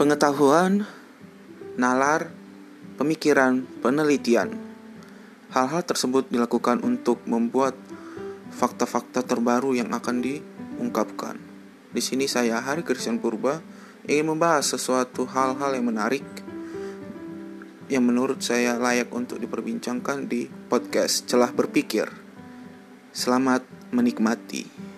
Pengetahuan, nalar, pemikiran, penelitian. Hal-hal tersebut dilakukan untuk membuat fakta-fakta terbaru yang akan diungkapkan. Di sini saya Hari Christian Purba ingin membahas sesuatu hal-hal yang menarik yang menurut saya layak untuk diperbincangkan di podcast Celah Berpikir. Selamat menikmati.